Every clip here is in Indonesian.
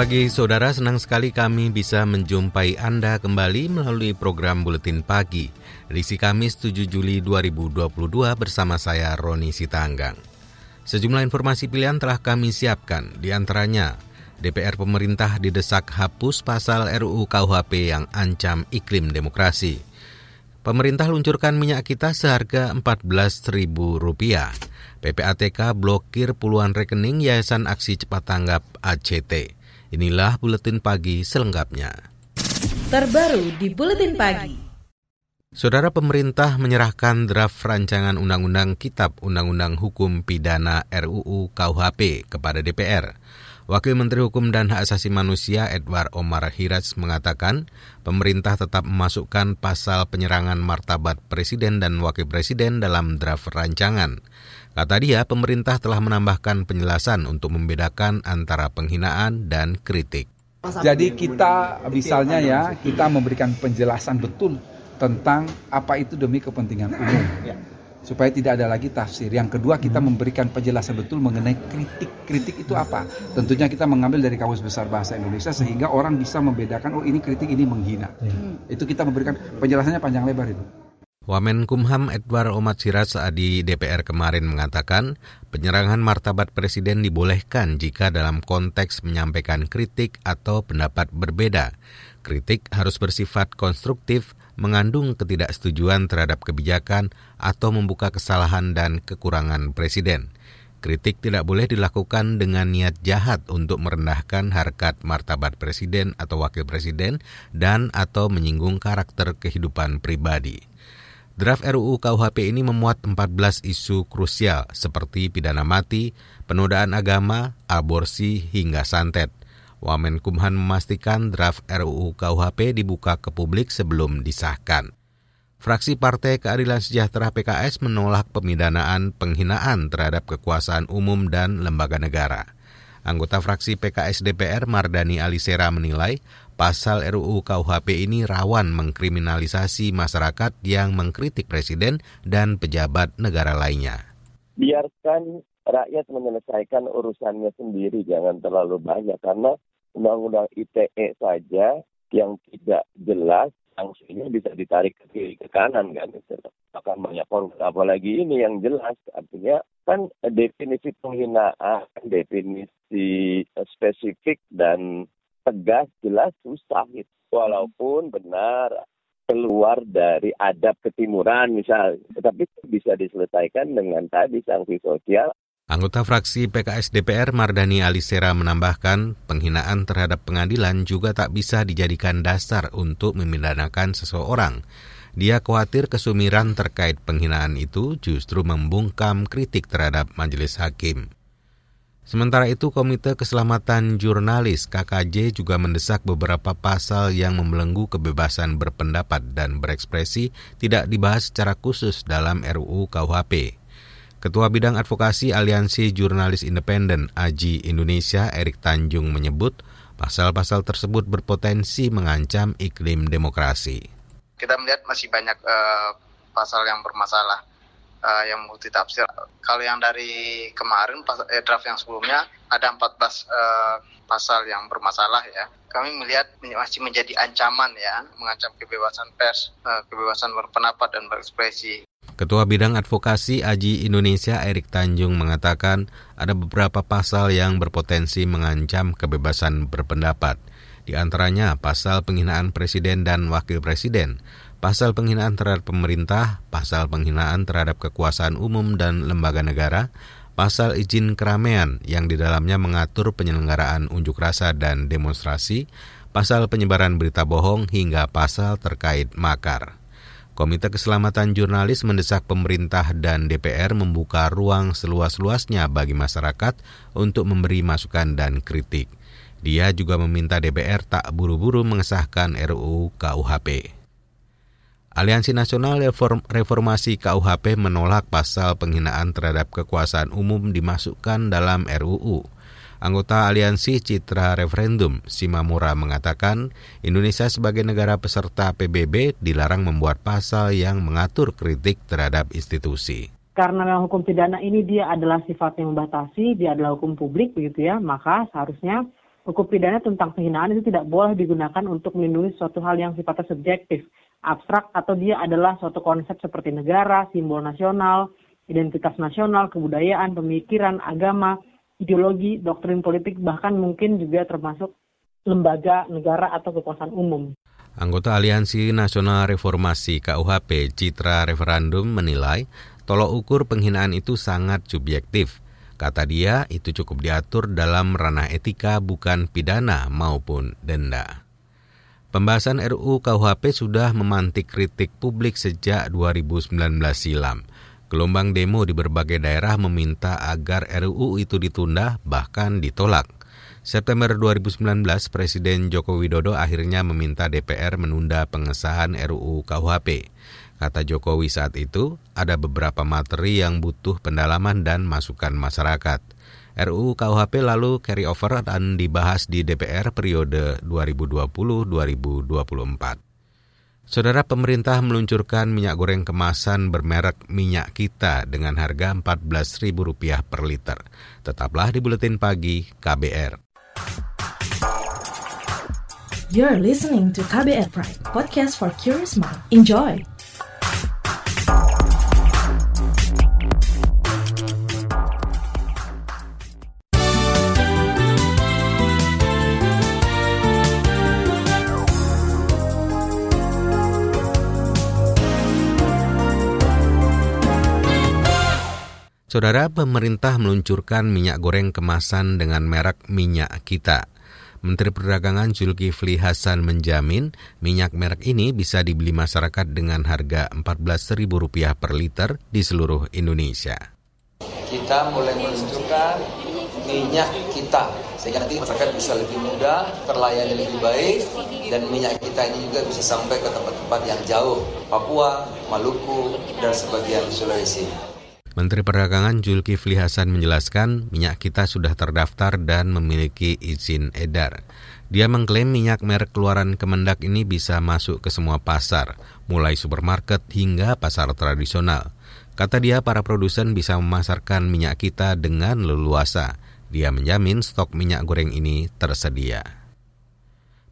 Pagi saudara, senang sekali kami bisa menjumpai Anda kembali melalui program Buletin Pagi. Edisi Kamis 7 Juli 2022 bersama saya Roni Sitanggang. Sejumlah informasi pilihan telah kami siapkan, di antaranya DPR pemerintah didesak hapus pasal RUU KUHP yang ancam iklim demokrasi. Pemerintah luncurkan minyak kita seharga Rp14.000. PPATK blokir puluhan rekening Yayasan Aksi Cepat Tanggap ACT. Inilah buletin pagi selengkapnya. Terbaru di buletin pagi. Saudara pemerintah menyerahkan draft rancangan undang-undang Kitab Undang-Undang Hukum Pidana RUU KUHP kepada DPR. Wakil Menteri Hukum dan Hak Asasi Manusia Edward Omar Hiraj mengatakan pemerintah tetap memasukkan pasal penyerangan martabat presiden dan wakil presiden dalam draft rancangan. Kata dia, pemerintah telah menambahkan penjelasan untuk membedakan antara penghinaan dan kritik. Jadi kita misalnya ya, kita memberikan penjelasan betul tentang apa itu demi kepentingan umum. Supaya tidak ada lagi tafsir. Yang kedua kita memberikan penjelasan betul mengenai kritik. Kritik itu apa? Tentunya kita mengambil dari Kamus Besar Bahasa Indonesia sehingga orang bisa membedakan, oh ini kritik, ini menghina. Itu kita memberikan penjelasannya panjang lebar itu. Wamenkumham Edward Omar Siraj di DPR kemarin mengatakan penyerangan martabat presiden dibolehkan jika dalam konteks menyampaikan kritik atau pendapat berbeda. Kritik harus bersifat konstruktif, mengandung ketidaksetujuan terhadap kebijakan atau membuka kesalahan dan kekurangan presiden. Kritik tidak boleh dilakukan dengan niat jahat untuk merendahkan harkat martabat presiden atau wakil presiden dan atau menyinggung karakter kehidupan pribadi. Draft RUU KUHP ini memuat 14 isu krusial seperti pidana mati, penodaan agama, aborsi, hingga santet. Wamenkumhan memastikan draft RUU KUHP dibuka ke publik sebelum disahkan. Fraksi Partai Keadilan Sejahtera PKS menolak pemidanaan penghinaan terhadap kekuasaan umum dan lembaga negara. Anggota fraksi PKS DPR Mardani Alisera menilai pasal RUU KUHP ini rawan mengkriminalisasi masyarakat yang mengkritik presiden dan pejabat negara lainnya. Biarkan rakyat menyelesaikan urusannya sendiri, jangan terlalu banyak karena undang-undang ITE saja yang tidak jelas sanksinya bisa ditarik ke kiri ke kanan kan akan banyak konflik apalagi ini yang jelas artinya kan definisi penghinaan definisi spesifik dan tegas jelas susah gitu. Walaupun benar keluar dari adab ketimuran misal, tetapi bisa diselesaikan dengan tadi sanksi sosial. Anggota fraksi PKS DPR Mardani Alisera menambahkan, penghinaan terhadap pengadilan juga tak bisa dijadikan dasar untuk memidanakan seseorang. Dia khawatir kesumiran terkait penghinaan itu justru membungkam kritik terhadap majelis hakim. Sementara itu, Komite Keselamatan Jurnalis KKJ juga mendesak beberapa pasal yang membelenggu kebebasan berpendapat dan berekspresi tidak dibahas secara khusus dalam RUU KUHP. Ketua Bidang Advokasi Aliansi Jurnalis Independen AJI Indonesia Erik Tanjung menyebut pasal-pasal tersebut berpotensi mengancam iklim demokrasi. Kita melihat masih banyak uh, pasal yang bermasalah uh, yang multi tafsir. Kalau yang dari kemarin pas, eh, draft yang sebelumnya ada 14 uh, pasal yang bermasalah ya. Kami melihat masih menjadi ancaman ya, mengancam kebebasan pers, uh, kebebasan berpendapat dan berekspresi. Ketua Bidang Advokasi Aji Indonesia Erik Tanjung mengatakan ada beberapa pasal yang berpotensi mengancam kebebasan berpendapat. Di antaranya pasal penghinaan presiden dan wakil presiden, pasal penghinaan terhadap pemerintah, pasal penghinaan terhadap kekuasaan umum dan lembaga negara, pasal izin keramaian yang di dalamnya mengatur penyelenggaraan unjuk rasa dan demonstrasi, pasal penyebaran berita bohong hingga pasal terkait makar. Komite Keselamatan Jurnalis mendesak pemerintah dan DPR membuka ruang seluas-luasnya bagi masyarakat untuk memberi masukan dan kritik. Dia juga meminta DPR tak buru-buru mengesahkan RUU KUHP. Aliansi Nasional Reformasi KUHP menolak pasal penghinaan terhadap kekuasaan umum dimasukkan dalam RUU. Anggota Aliansi Citra Referendum, Simamura mengatakan, Indonesia sebagai negara peserta PBB dilarang membuat pasal yang mengatur kritik terhadap institusi karena memang hukum pidana ini dia adalah sifatnya membatasi, dia adalah hukum publik begitu ya, maka seharusnya hukum pidana tentang penghinaan itu tidak boleh digunakan untuk melindungi suatu hal yang sifatnya subjektif, abstrak atau dia adalah suatu konsep seperti negara, simbol nasional, identitas nasional, kebudayaan, pemikiran, agama, ideologi, doktrin politik, bahkan mungkin juga termasuk lembaga negara atau kekuasaan umum. Anggota Aliansi Nasional Reformasi KUHP Citra Referendum menilai tolok ukur penghinaan itu sangat subjektif. Kata dia, itu cukup diatur dalam ranah etika bukan pidana maupun denda. Pembahasan RUU KUHP sudah memantik kritik publik sejak 2019 silam. Gelombang demo di berbagai daerah meminta agar RUU itu ditunda bahkan ditolak. September 2019, Presiden Joko Widodo akhirnya meminta DPR menunda pengesahan RUU KUHP. Kata Jokowi saat itu, ada beberapa materi yang butuh pendalaman dan masukan masyarakat. RUU KUHP lalu carry over dan dibahas di DPR periode 2020-2024. Saudara pemerintah meluncurkan minyak goreng kemasan bermerek minyak kita dengan harga Rp14.000 per liter. Tetaplah di Buletin Pagi KBR. You're listening to KBR Pride, podcast for curious mind. Enjoy! Saudara, pemerintah meluncurkan minyak goreng kemasan dengan merek minyak kita. Menteri Perdagangan Zulkifli Hasan menjamin minyak merek ini bisa dibeli masyarakat dengan harga Rp14.000 per liter di seluruh Indonesia. Kita mulai meluncurkan minyak kita sehingga nanti masyarakat bisa lebih mudah, terlayani lebih baik, dan minyak kita ini juga bisa sampai ke tempat-tempat yang jauh, Papua, Maluku, dan sebagian Sulawesi. Menteri Perdagangan Zulkifli Hasan menjelaskan minyak kita sudah terdaftar dan memiliki izin edar. Dia mengklaim minyak merek keluaran Kemendak ini bisa masuk ke semua pasar, mulai supermarket hingga pasar tradisional. Kata dia, para produsen bisa memasarkan minyak kita dengan leluasa. Dia menjamin stok minyak goreng ini tersedia.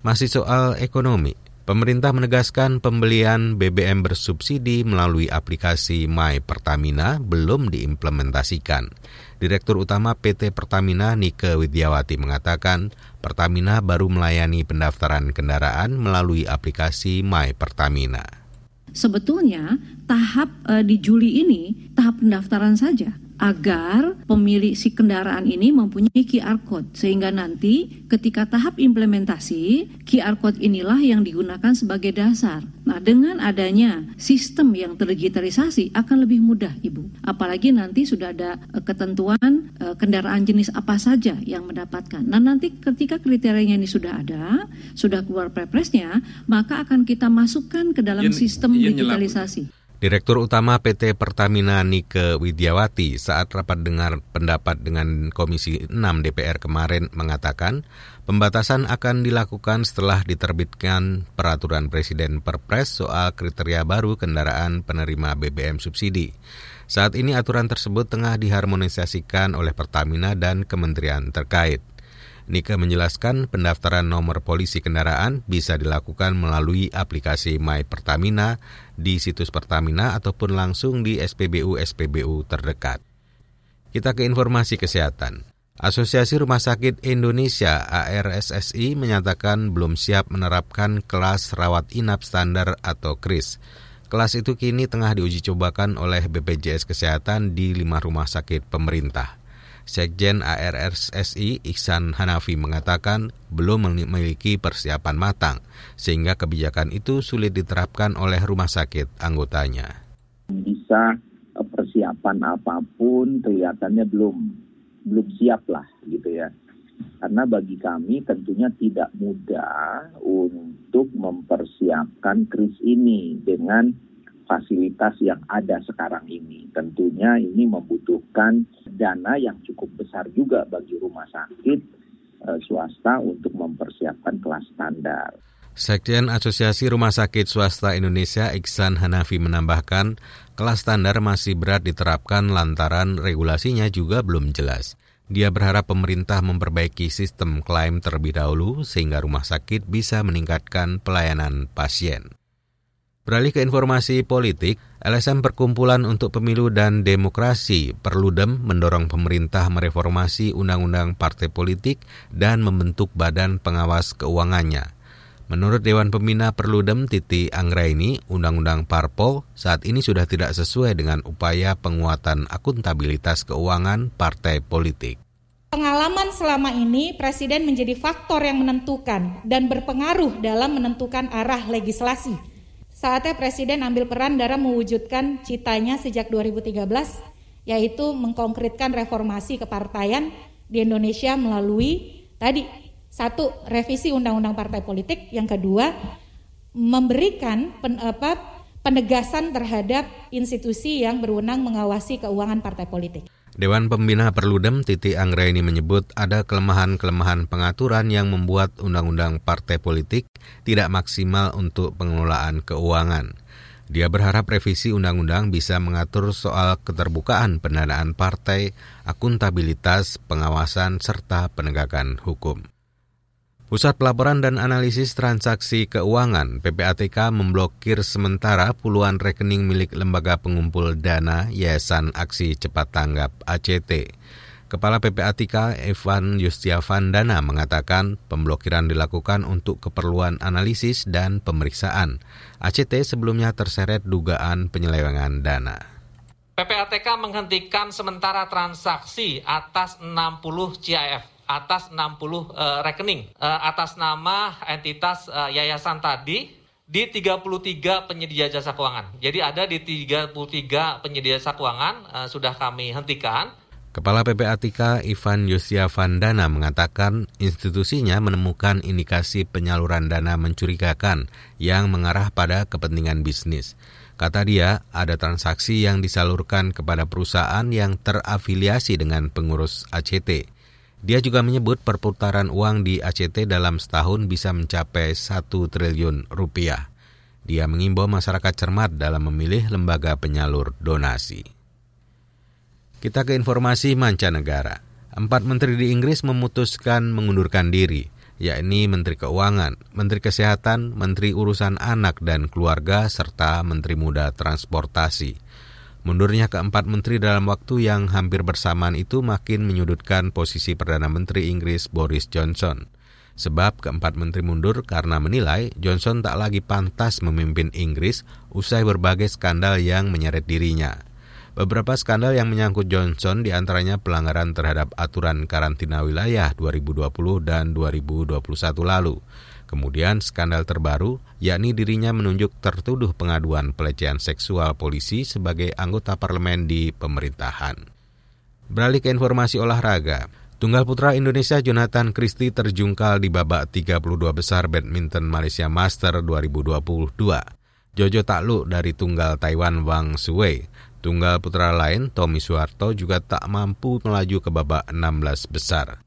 Masih soal ekonomi, Pemerintah menegaskan pembelian BBM bersubsidi melalui aplikasi My Pertamina belum diimplementasikan. Direktur Utama PT Pertamina Nike Widiawati mengatakan, Pertamina baru melayani pendaftaran kendaraan melalui aplikasi My Pertamina. Sebetulnya tahap uh, di Juli ini tahap pendaftaran saja agar pemilik si kendaraan ini mempunyai QR code sehingga nanti ketika tahap implementasi QR code inilah yang digunakan sebagai dasar. Nah, dengan adanya sistem yang terdigitalisasi akan lebih mudah, Ibu. Apalagi nanti sudah ada uh, ketentuan uh, kendaraan jenis apa saja yang mendapatkan. Nah, nanti ketika kriterianya ini sudah ada, sudah keluar Perpresnya, maka akan kita masukkan ke dalam sistem digitalisasi. Direktur Utama PT Pertamina Nike Widiawati saat rapat dengar pendapat dengan Komisi 6 DPR kemarin mengatakan pembatasan akan dilakukan setelah diterbitkan peraturan Presiden Perpres soal kriteria baru kendaraan penerima BBM subsidi. Saat ini aturan tersebut tengah diharmonisasikan oleh Pertamina dan kementerian terkait. Nika menjelaskan pendaftaran nomor polisi kendaraan bisa dilakukan melalui aplikasi My Pertamina di situs Pertamina ataupun langsung di SPBU-SPBU terdekat. Kita ke informasi kesehatan. Asosiasi Rumah Sakit Indonesia ARSSI menyatakan belum siap menerapkan kelas rawat inap standar atau KRIS. Kelas itu kini tengah diuji cobakan oleh BPJS Kesehatan di lima rumah sakit pemerintah. Sekjen ARRSI Iksan Hanafi mengatakan belum memiliki persiapan matang, sehingga kebijakan itu sulit diterapkan oleh rumah sakit anggotanya. Bisa eh, persiapan apa pun kelihatannya belum belum siap lah gitu ya. Karena bagi kami tentunya tidak mudah untuk mempersiapkan kris ini dengan fasilitas yang ada sekarang ini. Tentunya ini membutuhkan dana yang cukup besar juga bagi rumah sakit e, swasta untuk mempersiapkan kelas standar. Sekjen Asosiasi Rumah Sakit Swasta Indonesia Iksan Hanafi menambahkan, kelas standar masih berat diterapkan lantaran regulasinya juga belum jelas. Dia berharap pemerintah memperbaiki sistem klaim terlebih dahulu sehingga rumah sakit bisa meningkatkan pelayanan pasien. Beralih ke informasi politik, LSM Perkumpulan untuk Pemilu dan Demokrasi Perludem mendorong pemerintah mereformasi undang-undang partai politik dan membentuk badan pengawas keuangannya. Menurut Dewan Pembina Perludem Titi Anggraini, Undang-Undang Parpol saat ini sudah tidak sesuai dengan upaya penguatan akuntabilitas keuangan partai politik. Pengalaman selama ini Presiden menjadi faktor yang menentukan dan berpengaruh dalam menentukan arah legislasi. Saatnya Presiden ambil peran dalam mewujudkan citanya sejak 2013, yaitu mengkonkretkan reformasi kepartaian di Indonesia melalui tadi satu, revisi undang-undang partai politik. Yang kedua, memberikan pen, apa, penegasan terhadap institusi yang berwenang mengawasi keuangan partai politik. Dewan Pembina Perludem Titi Anggraini menyebut ada kelemahan-kelemahan pengaturan yang membuat undang-undang partai politik tidak maksimal untuk pengelolaan keuangan. Dia berharap revisi undang-undang bisa mengatur soal keterbukaan pendanaan partai, akuntabilitas, pengawasan, serta penegakan hukum. Pusat Pelaporan dan Analisis Transaksi Keuangan (PPATK) memblokir sementara puluhan rekening milik Lembaga Pengumpul Dana Yayasan Aksi Cepat Tanggap ACT. Kepala PPATK Evan Yustiavandana mengatakan pemblokiran dilakukan untuk keperluan analisis dan pemeriksaan. ACT sebelumnya terseret dugaan penyelewengan dana. PPATK menghentikan sementara transaksi atas 60 CIF atas 60 uh, eh, rekening uh, atas nama entitas uh, yayasan tadi di 33 penyedia jasa keuangan. Jadi ada di 33 penyedia jasa keuangan uh, sudah kami hentikan. Kepala PPATK Ivan Yosia Vandana mengatakan institusinya menemukan indikasi penyaluran dana mencurigakan yang mengarah pada kepentingan bisnis. Kata dia, ada transaksi yang disalurkan kepada perusahaan yang terafiliasi dengan pengurus ACT. Dia juga menyebut perputaran uang di ACT dalam setahun bisa mencapai 1 triliun rupiah. Dia mengimbau masyarakat cermat dalam memilih lembaga penyalur donasi. Kita ke informasi mancanegara. Empat menteri di Inggris memutuskan mengundurkan diri, yakni Menteri Keuangan, Menteri Kesehatan, Menteri Urusan Anak dan Keluarga, serta Menteri Muda Transportasi. Mundurnya keempat menteri dalam waktu yang hampir bersamaan itu makin menyudutkan posisi Perdana Menteri Inggris Boris Johnson. Sebab keempat menteri mundur karena menilai Johnson tak lagi pantas memimpin Inggris usai berbagai skandal yang menyeret dirinya. Beberapa skandal yang menyangkut Johnson di antaranya pelanggaran terhadap aturan karantina wilayah 2020 dan 2021 lalu. Kemudian skandal terbaru, yakni dirinya menunjuk tertuduh pengaduan pelecehan seksual polisi sebagai anggota parlemen di pemerintahan. Beralih ke informasi olahraga, Tunggal putra Indonesia Jonathan Christie terjungkal di babak 32 besar badminton Malaysia Master 2022. Jojo takluk dari tunggal Taiwan Wang Sui. Tunggal putra lain, Tommy Suharto, juga tak mampu melaju ke babak 16 besar.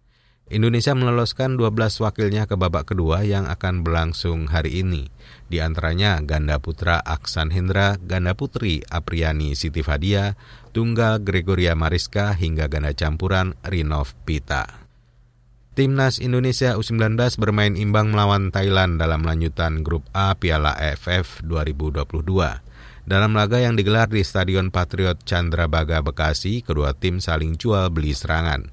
Indonesia meloloskan 12 wakilnya ke babak kedua yang akan berlangsung hari ini. Di antaranya ganda putra Aksan Hendra, ganda putri Apriani Siti Fadia, tunggal Gregoria Mariska hingga ganda campuran Rinov Pita. Timnas Indonesia U19 bermain imbang melawan Thailand dalam lanjutan grup A Piala AFF 2022. Dalam laga yang digelar di Stadion Patriot Chandrabaga Bekasi, kedua tim saling jual beli serangan.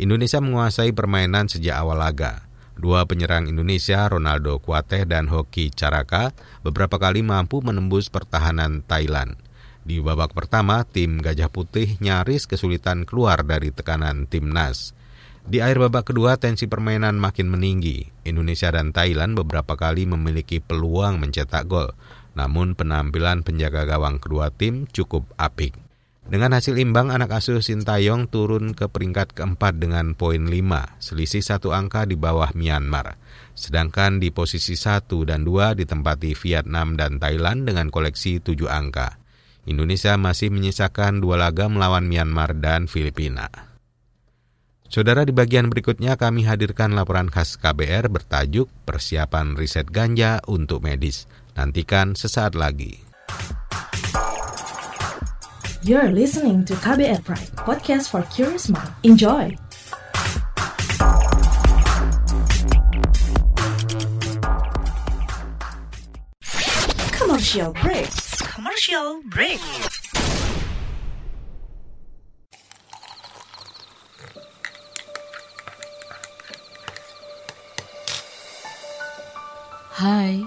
Indonesia menguasai permainan sejak awal laga. Dua penyerang Indonesia, Ronaldo Kuateh dan Hoki Caraka, beberapa kali mampu menembus pertahanan Thailand. Di babak pertama, tim Gajah Putih nyaris kesulitan keluar dari tekanan timnas. Di akhir babak kedua, tensi permainan makin meninggi. Indonesia dan Thailand beberapa kali memiliki peluang mencetak gol, namun penampilan penjaga gawang kedua tim cukup apik. Dengan hasil imbang, anak asuh Sintayong turun ke peringkat keempat dengan poin 5, selisih satu angka di bawah Myanmar. Sedangkan di posisi 1 dan 2 ditempati Vietnam dan Thailand dengan koleksi 7 angka. Indonesia masih menyisakan dua laga melawan Myanmar dan Filipina. Saudara di bagian berikutnya kami hadirkan laporan khas KBR bertajuk Persiapan Riset Ganja untuk Medis. Nantikan sesaat lagi. You're listening to KBR Pride, podcast for curious mind. Enjoy! Commercial break. Commercial break. Hai,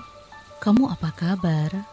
kamu apa kabar?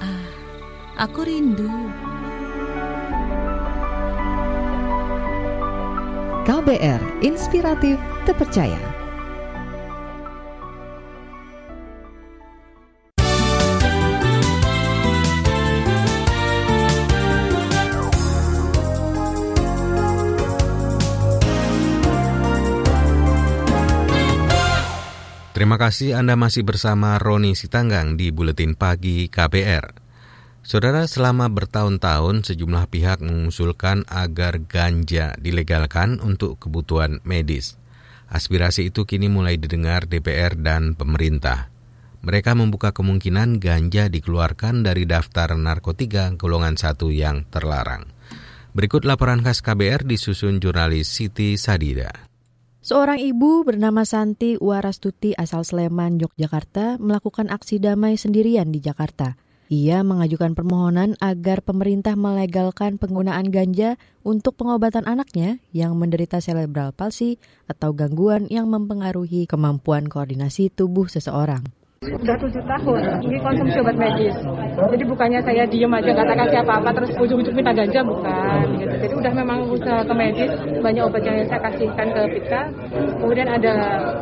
Ah, aku rindu. KBR Inspiratif Terpercaya. Terima kasih Anda masih bersama Roni Sitanggang di Buletin Pagi KBR. Saudara, selama bertahun-tahun sejumlah pihak mengusulkan agar ganja dilegalkan untuk kebutuhan medis. Aspirasi itu kini mulai didengar DPR dan pemerintah. Mereka membuka kemungkinan ganja dikeluarkan dari daftar narkotika golongan satu yang terlarang. Berikut laporan khas KBR disusun jurnalis Siti Sadida. Seorang ibu bernama Santi Warastuti asal Sleman, Yogyakarta melakukan aksi damai sendirian di Jakarta. Ia mengajukan permohonan agar pemerintah melegalkan penggunaan ganja untuk pengobatan anaknya yang menderita cerebral palsy atau gangguan yang mempengaruhi kemampuan koordinasi tubuh seseorang. Sudah tujuh tahun, ini konsumsi obat medis. Jadi bukannya saya diem aja nggak kasih apa-apa terus ujung-ujung minta ganja bukan. Gitu. Jadi udah memang usaha ke medis, banyak obat yang saya kasihkan ke Pika. Kemudian ada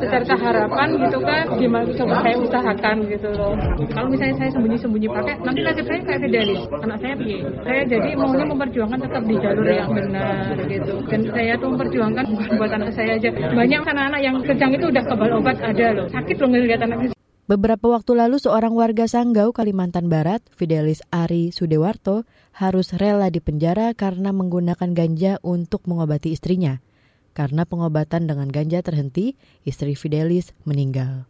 secerca harapan gitu kan, gimana coba saya usahakan gitu loh. Kalau misalnya saya sembunyi-sembunyi pakai, nanti nasib saya kayak Fidelis, anak saya piye. Saya jadi maunya memperjuangkan tetap di jalur yang benar gitu. Dan saya tuh memperjuangkan bukan buat anak saya aja. Banyak anak-anak yang kejang itu udah kebal obat ada loh. Sakit loh ngeliat anak Beberapa waktu lalu seorang warga Sanggau, Kalimantan Barat, Fidelis Ari Sudewarto, harus rela dipenjara karena menggunakan ganja untuk mengobati istrinya. Karena pengobatan dengan ganja terhenti, istri Fidelis meninggal.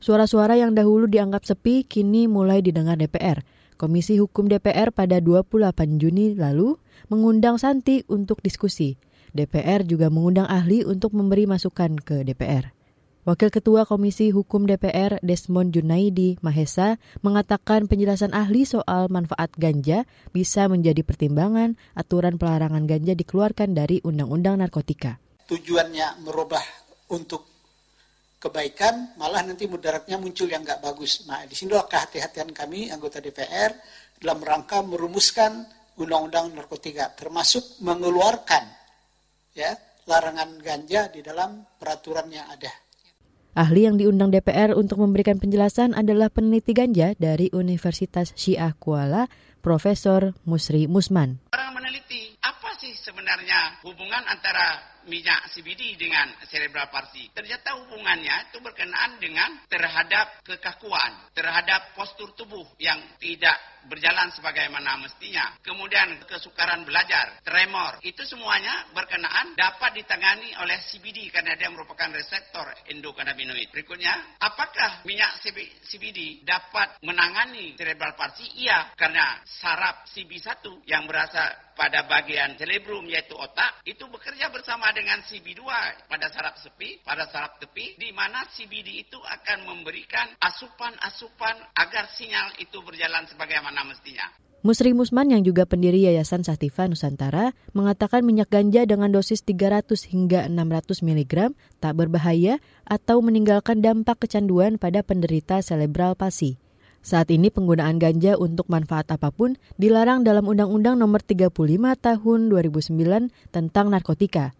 Suara-suara yang dahulu dianggap sepi kini mulai didengar DPR. Komisi Hukum DPR pada 28 Juni lalu mengundang Santi untuk diskusi. DPR juga mengundang ahli untuk memberi masukan ke DPR. Wakil Ketua Komisi Hukum DPR Desmond Junaidi Mahesa mengatakan penjelasan ahli soal manfaat ganja bisa menjadi pertimbangan aturan pelarangan ganja dikeluarkan dari Undang-Undang Narkotika. Tujuannya merubah untuk kebaikan, malah nanti mudaratnya muncul yang nggak bagus. Nah, di sinilah kehati-hatian kami anggota DPR dalam rangka merumuskan Undang-Undang Narkotika, termasuk mengeluarkan ya larangan ganja di dalam peraturan yang ada. Ahli yang diundang DPR untuk memberikan penjelasan adalah peneliti ganja dari Universitas Syiah Kuala, Profesor Musri Musman. Orang meneliti apa sih sebenarnya hubungan antara minyak CBD dengan cerebral palsy. Ternyata hubungannya itu berkenaan dengan terhadap kekakuan, terhadap postur tubuh yang tidak berjalan sebagaimana mestinya. Kemudian kesukaran belajar, tremor, itu semuanya berkenaan dapat ditangani oleh CBD karena dia merupakan reseptor endokannabinoid. Berikutnya, apakah minyak CBD dapat menangani cerebral palsy? Iya, karena saraf CB1 yang berasal pada bagian cerebrum yaitu otak itu bekerja bersama dengan CB2 pada saraf sepi, pada saraf tepi di mana CBD itu akan memberikan asupan-asupan agar sinyal itu berjalan sebagaimana mestinya. Musri Musman yang juga pendiri Yayasan Sativa Nusantara mengatakan minyak ganja dengan dosis 300 hingga 600 mg tak berbahaya atau meninggalkan dampak kecanduan pada penderita selebral palsi. Saat ini penggunaan ganja untuk manfaat apa pun dilarang dalam Undang-Undang Nomor 35 Tahun 2009 tentang narkotika.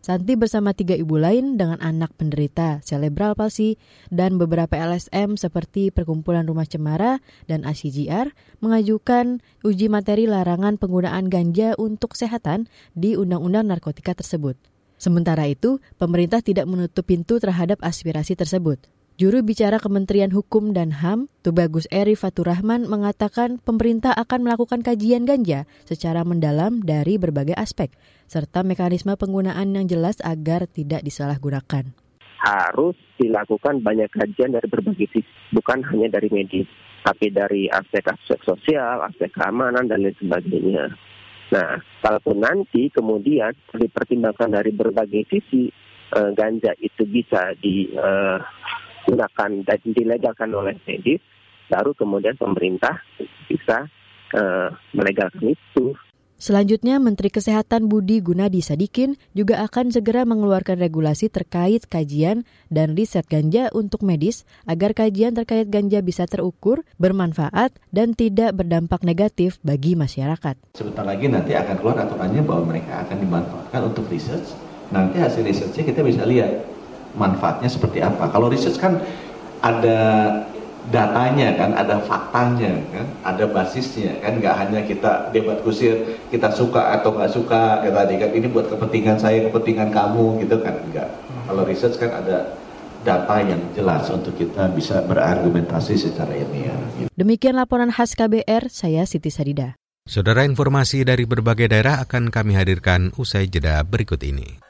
Santi bersama tiga ibu lain dengan anak penderita cerebral palsi dan beberapa LSM seperti Perkumpulan Rumah Cemara dan ACGR mengajukan uji materi larangan penggunaan ganja untuk kesehatan di Undang-Undang Narkotika tersebut. Sementara itu, pemerintah tidak menutup pintu terhadap aspirasi tersebut. Juru bicara Kementerian Hukum dan HAM, Tubagus Eri Faturahman mengatakan pemerintah akan melakukan kajian ganja secara mendalam dari berbagai aspek, serta mekanisme penggunaan yang jelas agar tidak disalahgunakan. Harus dilakukan banyak kajian dari berbagai sisi, bukan hanya dari medis, tapi dari aspek-aspek sosial, aspek keamanan, dan lain sebagainya. Nah, kalaupun nanti kemudian dipertimbangkan dari berbagai sisi, eh, ganja itu bisa di eh, digunakan dan dilegalkan oleh medis, baru kemudian pemerintah bisa uh, melegalkan itu. Selanjutnya, Menteri Kesehatan Budi Gunadi Sadikin juga akan segera mengeluarkan regulasi terkait kajian dan riset ganja untuk medis agar kajian terkait ganja bisa terukur, bermanfaat, dan tidak berdampak negatif bagi masyarakat. Sebentar lagi nanti akan keluar aturannya bahwa mereka akan dimanfaatkan untuk riset. Nanti hasil risetnya kita bisa lihat manfaatnya seperti apa. Kalau research kan ada datanya kan, ada faktanya kan, ada basisnya kan, nggak hanya kita debat kusir, kita suka atau nggak suka, kayak tadi kan ini buat kepentingan saya, kepentingan kamu gitu kan, enggak. Kalau research kan ada data yang jelas untuk kita bisa berargumentasi secara ilmiah. Demikian laporan khas KBR, saya Siti Sadida. Saudara informasi dari berbagai daerah akan kami hadirkan usai jeda berikut ini.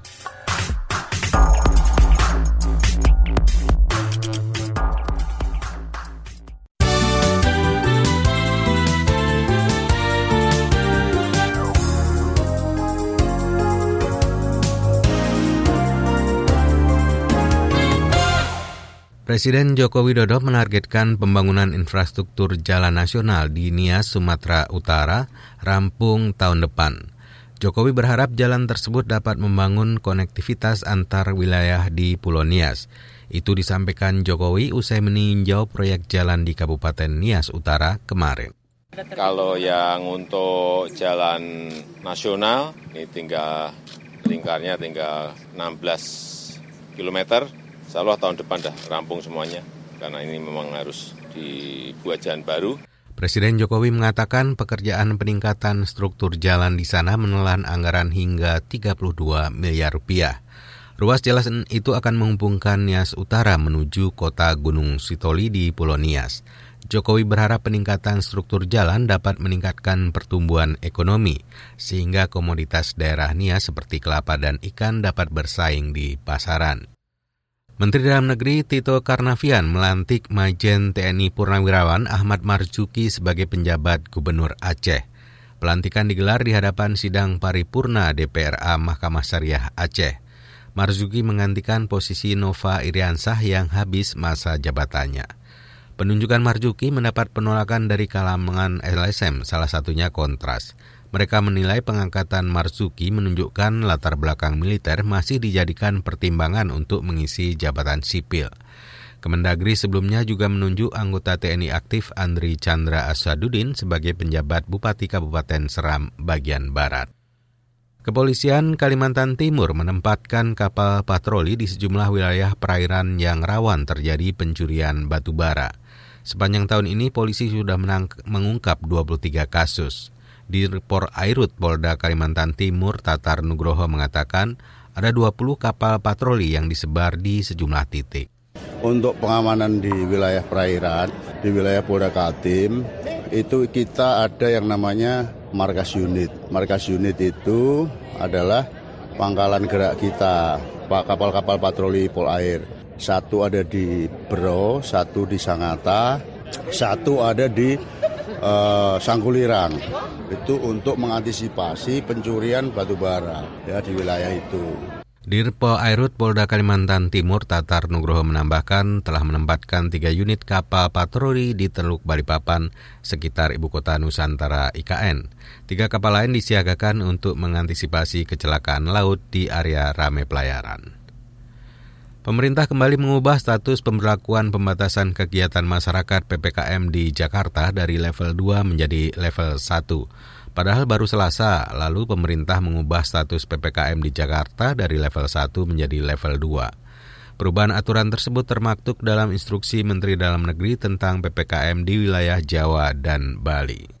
Presiden Joko Widodo menargetkan pembangunan infrastruktur jalan nasional di Nias, Sumatera Utara rampung tahun depan. Jokowi berharap jalan tersebut dapat membangun konektivitas antar wilayah di Pulau Nias. Itu disampaikan Jokowi usai meninjau proyek jalan di Kabupaten Nias Utara kemarin. Kalau yang untuk jalan nasional, ini tinggal lingkarnya tinggal 16 kilometer Insya Allah tahun depan dah rampung semuanya, karena ini memang harus dibuat jalan baru. Presiden Jokowi mengatakan pekerjaan peningkatan struktur jalan di sana menelan anggaran hingga 32 miliar rupiah. Ruas jalan itu akan menghubungkan Nias Utara menuju kota Gunung Sitoli di Pulau Nias. Jokowi berharap peningkatan struktur jalan dapat meningkatkan pertumbuhan ekonomi, sehingga komoditas daerah Nias seperti kelapa dan ikan dapat bersaing di pasaran. Menteri Dalam Negeri Tito Karnavian melantik Majen TNI Purnawirawan Ahmad Marzuki sebagai penjabat Gubernur Aceh. Pelantikan digelar di hadapan sidang paripurna DPRA Mahkamah Syariah Aceh. Marzuki menggantikan posisi Nova Iriansah yang habis masa jabatannya. Penunjukan Marzuki mendapat penolakan dari kalangan LSM, salah satunya Kontras. Mereka menilai pengangkatan Marzuki menunjukkan latar belakang militer masih dijadikan pertimbangan untuk mengisi jabatan sipil. Kemendagri sebelumnya juga menunjuk anggota TNI aktif Andri Chandra Asadudin sebagai penjabat Bupati Kabupaten Seram bagian Barat. Kepolisian Kalimantan Timur menempatkan kapal patroli di sejumlah wilayah perairan yang rawan terjadi pencurian batu bara. Sepanjang tahun ini polisi sudah mengungkap 23 kasus. Di Repor Airut Polda Kalimantan Timur Tatar Nugroho mengatakan ada 20 kapal patroli yang disebar di sejumlah titik. Untuk pengamanan di wilayah perairan, di wilayah Polda Kaltim, itu kita ada yang namanya markas unit. Markas unit itu adalah pangkalan gerak kita, kapal-kapal patroli Polair. Satu ada di Bro, satu di Sangata, satu ada di uh, Sangkulirang itu untuk mengantisipasi pencurian batu bara ya di wilayah itu. Dirpo Airut Polda Kalimantan Timur Tatar Nugroho menambahkan telah menempatkan tiga unit kapal patroli di Teluk Balikpapan sekitar ibu kota Nusantara IKN. Tiga kapal lain disiagakan untuk mengantisipasi kecelakaan laut di area rame pelayaran. Pemerintah kembali mengubah status pemberlakuan pembatasan kegiatan masyarakat PPKM di Jakarta dari level 2 menjadi level 1. Padahal baru Selasa, lalu pemerintah mengubah status PPKM di Jakarta dari level 1 menjadi level 2. Perubahan aturan tersebut termaktub dalam instruksi Menteri Dalam Negeri tentang PPKM di wilayah Jawa dan Bali.